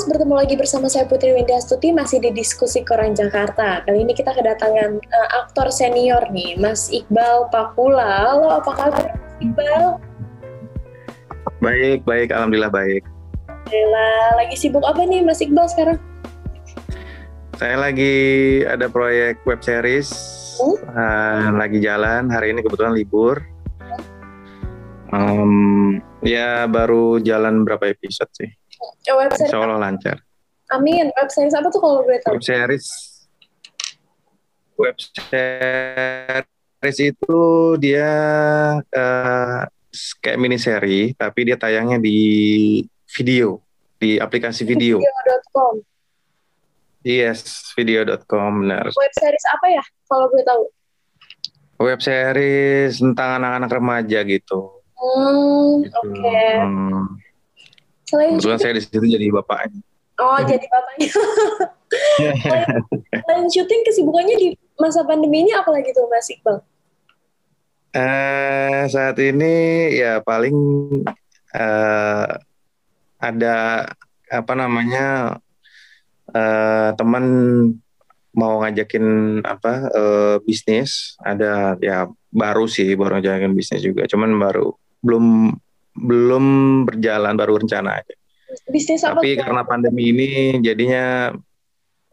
Mas, bertemu lagi bersama saya Putri Windastuti masih di diskusi Koran Jakarta. Kali ini kita kedatangan uh, aktor senior nih, Mas Iqbal Pakula. Halo, apa kabar Iqbal? Baik, baik, alhamdulillah baik. Alhamdulillah. Lagi sibuk apa nih Mas Iqbal sekarang? Saya lagi ada proyek web series, hmm? uh, lagi jalan. Hari ini kebetulan libur. Um, ya baru jalan berapa episode sih? Ya, web series. Insya Allah lancar. Amin. Web series apa tuh kalau boleh tahu? Web series. Web series itu dia uh, kayak mini seri, tapi dia tayangnya di video, di aplikasi video. Video.com. Yes, video.com benar. Web series apa ya kalau boleh tahu? Web series tentang anak-anak remaja gitu. Hmm, gitu. oke. Okay. Hmm. Selain Kebetulan saya di situ jadi bapaknya. Oh, jadi bapaknya. selain, syuting kesibukannya di masa pandemi ini apa lagi tuh Mas Iqbal? Eh, saat ini ya paling uh, ada apa namanya uh, teman mau ngajakin apa uh, bisnis ada ya baru sih baru ngajakin bisnis juga cuman baru belum belum berjalan baru rencana aja. Bisnis apa? Tapi karena pandemi ini jadinya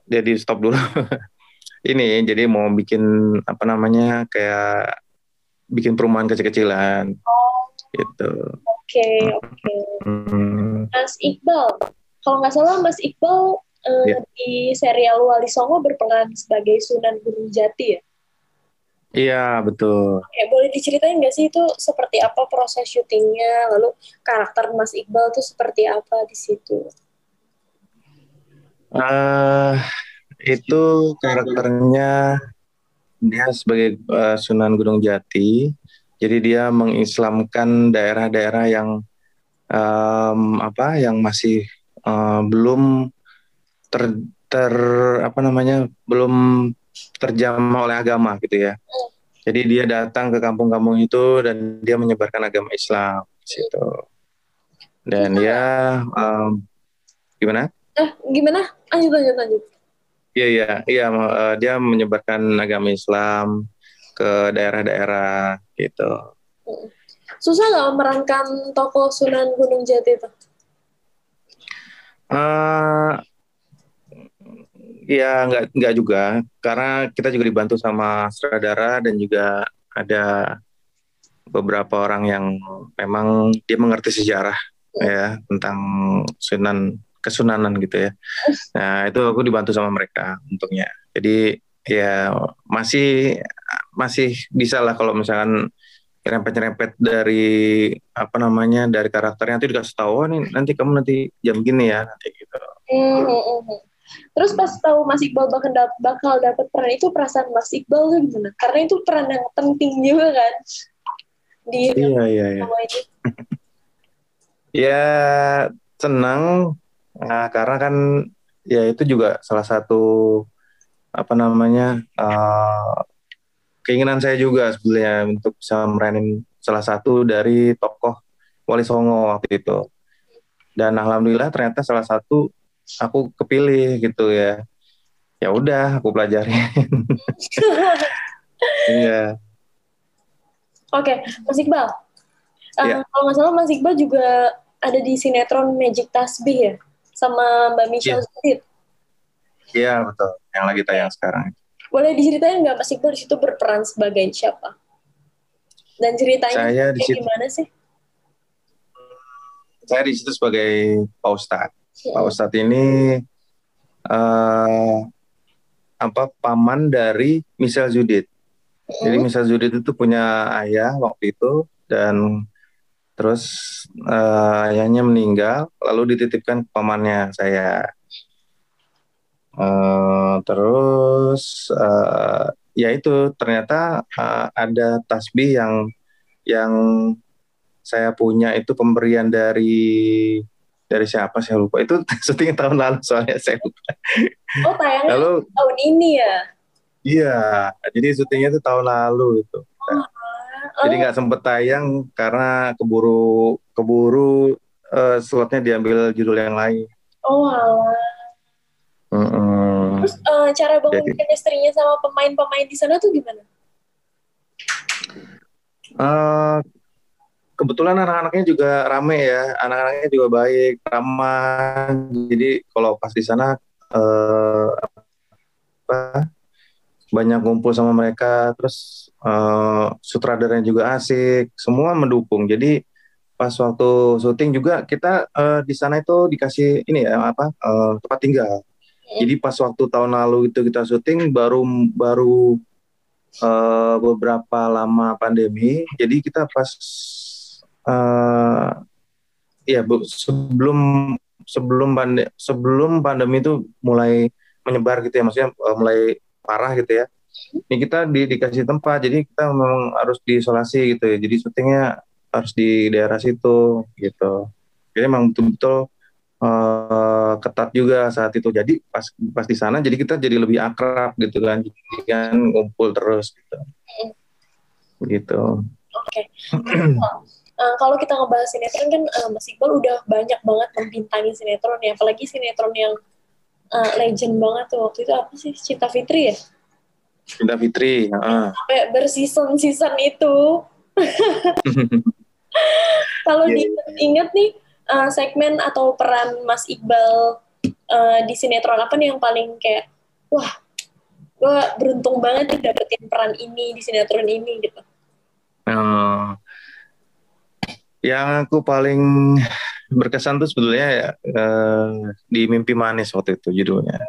jadi stop dulu. ini jadi mau bikin apa namanya kayak bikin perumahan kecil-kecilan. Oh. Gitu. Oke, okay, oke. Okay. Hmm. Mas Iqbal, kalau nggak salah Mas Iqbal uh, yeah. di serial Wali Songo berperan sebagai Sunan Gunung Jati ya? Iya betul. Oke, boleh diceritain nggak sih itu seperti apa proses syutingnya, lalu karakter Mas Iqbal tuh seperti apa di situ? Uh, itu karakternya dia sebagai uh, Sunan Gunung Jati, jadi dia mengislamkan daerah-daerah yang um, apa, yang masih uh, belum ter, ter apa namanya, belum terjamah oleh agama gitu ya. Jadi dia datang ke kampung-kampung itu dan dia menyebarkan agama Islam situ. Dan ya um, gimana? Eh, gimana? Lanjut lanjut lanjut. Iya iya iya uh, dia menyebarkan agama Islam ke daerah-daerah gitu. Susah nggak memerankan tokoh Sunan Gunung Jati itu? Uh, Ya nggak nggak juga karena kita juga dibantu sama sutradara dan juga ada beberapa orang yang memang dia mengerti sejarah ya tentang sunan kesunanan gitu ya. Nah itu aku dibantu sama mereka untungnya. Jadi ya masih masih bisa lah kalau misalkan nyerempet-nyerempet dari apa namanya dari karakternya nanti dikasih tahu oh, nih nanti kamu nanti jam gini ya nanti gitu. Mm -hmm. Terus pas tahu Mas Iqbal bakal, bakal dapat peran itu perasaan Mas Iqbal tuh gimana? Karena itu peran yang penting juga kan di iya, iya, iya. ini. ya senang nah, karena kan ya itu juga salah satu apa namanya uh, keinginan saya juga sebenarnya untuk bisa meranin salah satu dari tokoh Wali Songo waktu itu dan alhamdulillah ternyata salah satu aku kepilih gitu ya. Ya udah aku pelajarin. Iya. Oke Mas Iqbal. Uh, kalau nggak salah Mas Iqbal juga ada di sinetron Magic Tasbih ya sama Mbak Michelle yeah. Zudit iya betul. Yang lagi tayang sekarang. Boleh diceritain nggak Mas Iqbal di situ berperan sebagai siapa? Dan ceritanya saya di situ, gimana sih? Saya di situ sebagai Pak Ustadz Pak Ustadz ini uh, apa paman dari Misal Judit. Jadi Misal Judit itu punya ayah waktu itu dan terus uh, ayahnya meninggal lalu dititipkan ke pamannya saya. Uh, terus uh, ya itu ternyata uh, ada tasbih yang yang saya punya itu pemberian dari dari siapa saya lupa itu syuting tahun lalu soalnya saya lupa. Oh tayangnya lalu, tahun ini ya? Iya, jadi syutingnya itu tahun lalu itu. Oh, jadi nggak oh. sempet tayang karena keburu keburu uh, slotnya diambil judul yang lain. Oh alah. Mm-mm. Terus eh, cara bangun Jadi- chemistry-nya sama pemain-pemain di sana tuh gimana? Eh, kebetulan anak-anaknya juga rame ya, anak-anaknya juga baik, ramah. Jadi kalau pas di sana eh, apa, banyak ngumpul sama mereka, terus eh, sutradaranya juga asik, semua mendukung. Jadi pas waktu syuting juga kita eh, di sana itu dikasih ini ya apa eh, tempat tinggal. Jadi pas waktu tahun lalu itu kita syuting baru baru eh, beberapa lama pandemi. Jadi kita pas eh ya bu, sebelum sebelum pande, sebelum pandemi itu mulai menyebar gitu ya, maksudnya eh, mulai parah gitu ya. Ini kita di, dikasih tempat, jadi kita memang harus diisolasi gitu ya. Jadi syutingnya harus di daerah situ gitu. Jadi memang betul-betul eh, ketat juga saat itu. Jadi pas pas di sana, jadi kita jadi lebih akrab gitu kan, jadi kan ngumpul terus gitu. Gitu. Oke. Eh, kalau kita ngebahas sinetron kan eh, Mas Iqbal udah banyak banget membintangi sinetron ya, apalagi sinetron yang eh, legend banget tuh waktu itu apa sih Cinta Fitri ya? Cinta Fitri, heeh. Sampai berseason-season itu. Kalau Iya. diingat nih eh, segmen atau peran Mas Iqbal eh, di sinetron apa nih yang paling kayak wah gue beruntung banget nih dapetin peran ini di sinetron ini gitu. Eh, yang aku paling berkesan tuh sebetulnya ya eh, di Mimpi Manis waktu itu judulnya.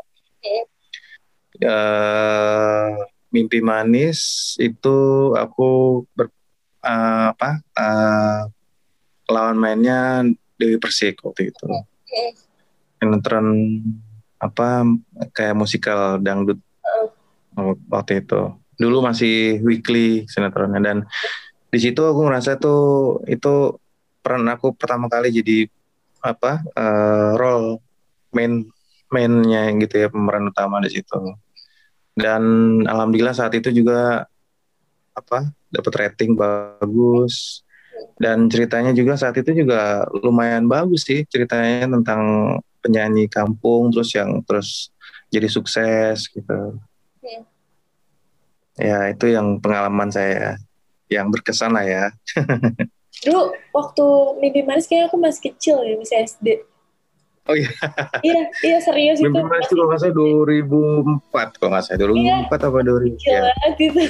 Eh, Mimpi Manis itu aku ber, eh, apa eh, lawan mainnya Dewi Persik waktu itu. Sinetron apa kayak musikal dangdut waktu itu. Dulu masih weekly sinetronnya dan di situ aku ngerasa tuh itu peran aku pertama kali jadi apa eh, role main mainnya gitu ya pemeran utama di situ. Dan alhamdulillah saat itu juga apa dapat rating bagus. Dan ceritanya juga saat itu juga lumayan bagus sih ceritanya tentang penyanyi kampung terus yang terus jadi sukses gitu. Hmm. ya itu yang pengalaman saya yang berkesan lah ya Dulu waktu mimpi manis kayaknya aku masih kecil ya, masih SD. Oh iya. iya, iya serius itu. Mimpi Manis itu kalau nggak salah 2004 kalau nggak salah 2004 apa 2000 Kecil ya. banget gitu.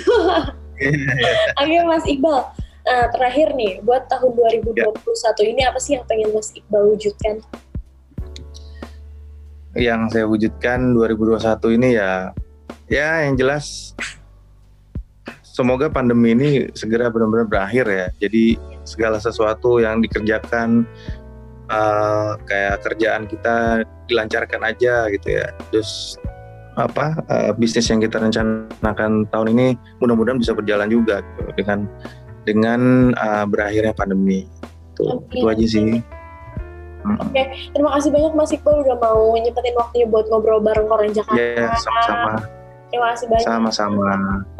Oke Mas Iqbal, nah, terakhir nih, buat tahun 2021 ini apa sih yang pengen Mas Iqbal wujudkan? Yang saya wujudkan 2021 ini ya ya yang jelas semoga pandemi ini segera benar-benar berakhir ya. Jadi segala sesuatu yang dikerjakan eh, kayak kerjaan kita dilancarkan aja gitu ya. Terus apa eh, bisnis yang kita rencanakan tahun ini mudah-mudahan bisa berjalan juga gitu, dengan dengan eh, berakhirnya pandemi. Tuh, Oke. itu aja sih. Mm. Terima kasih banyak Mas Iqbal udah mau nyempetin waktunya buat ngobrol bareng Koran Jakarta. Ya, sama-sama. Terima kasih banyak. Sama-sama.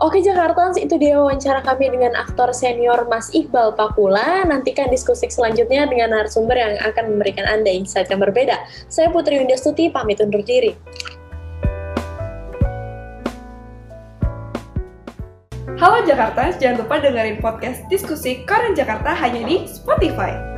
Oke Jakartans, itu dia wawancara kami dengan aktor senior Mas Iqbal Pakula. Nantikan diskusi selanjutnya dengan narasumber yang akan memberikan Anda insight yang berbeda. Saya Putri Windastuti, pamit undur diri. Halo Jakarta, jangan lupa dengerin podcast diskusi Koran Jakarta hanya di Spotify.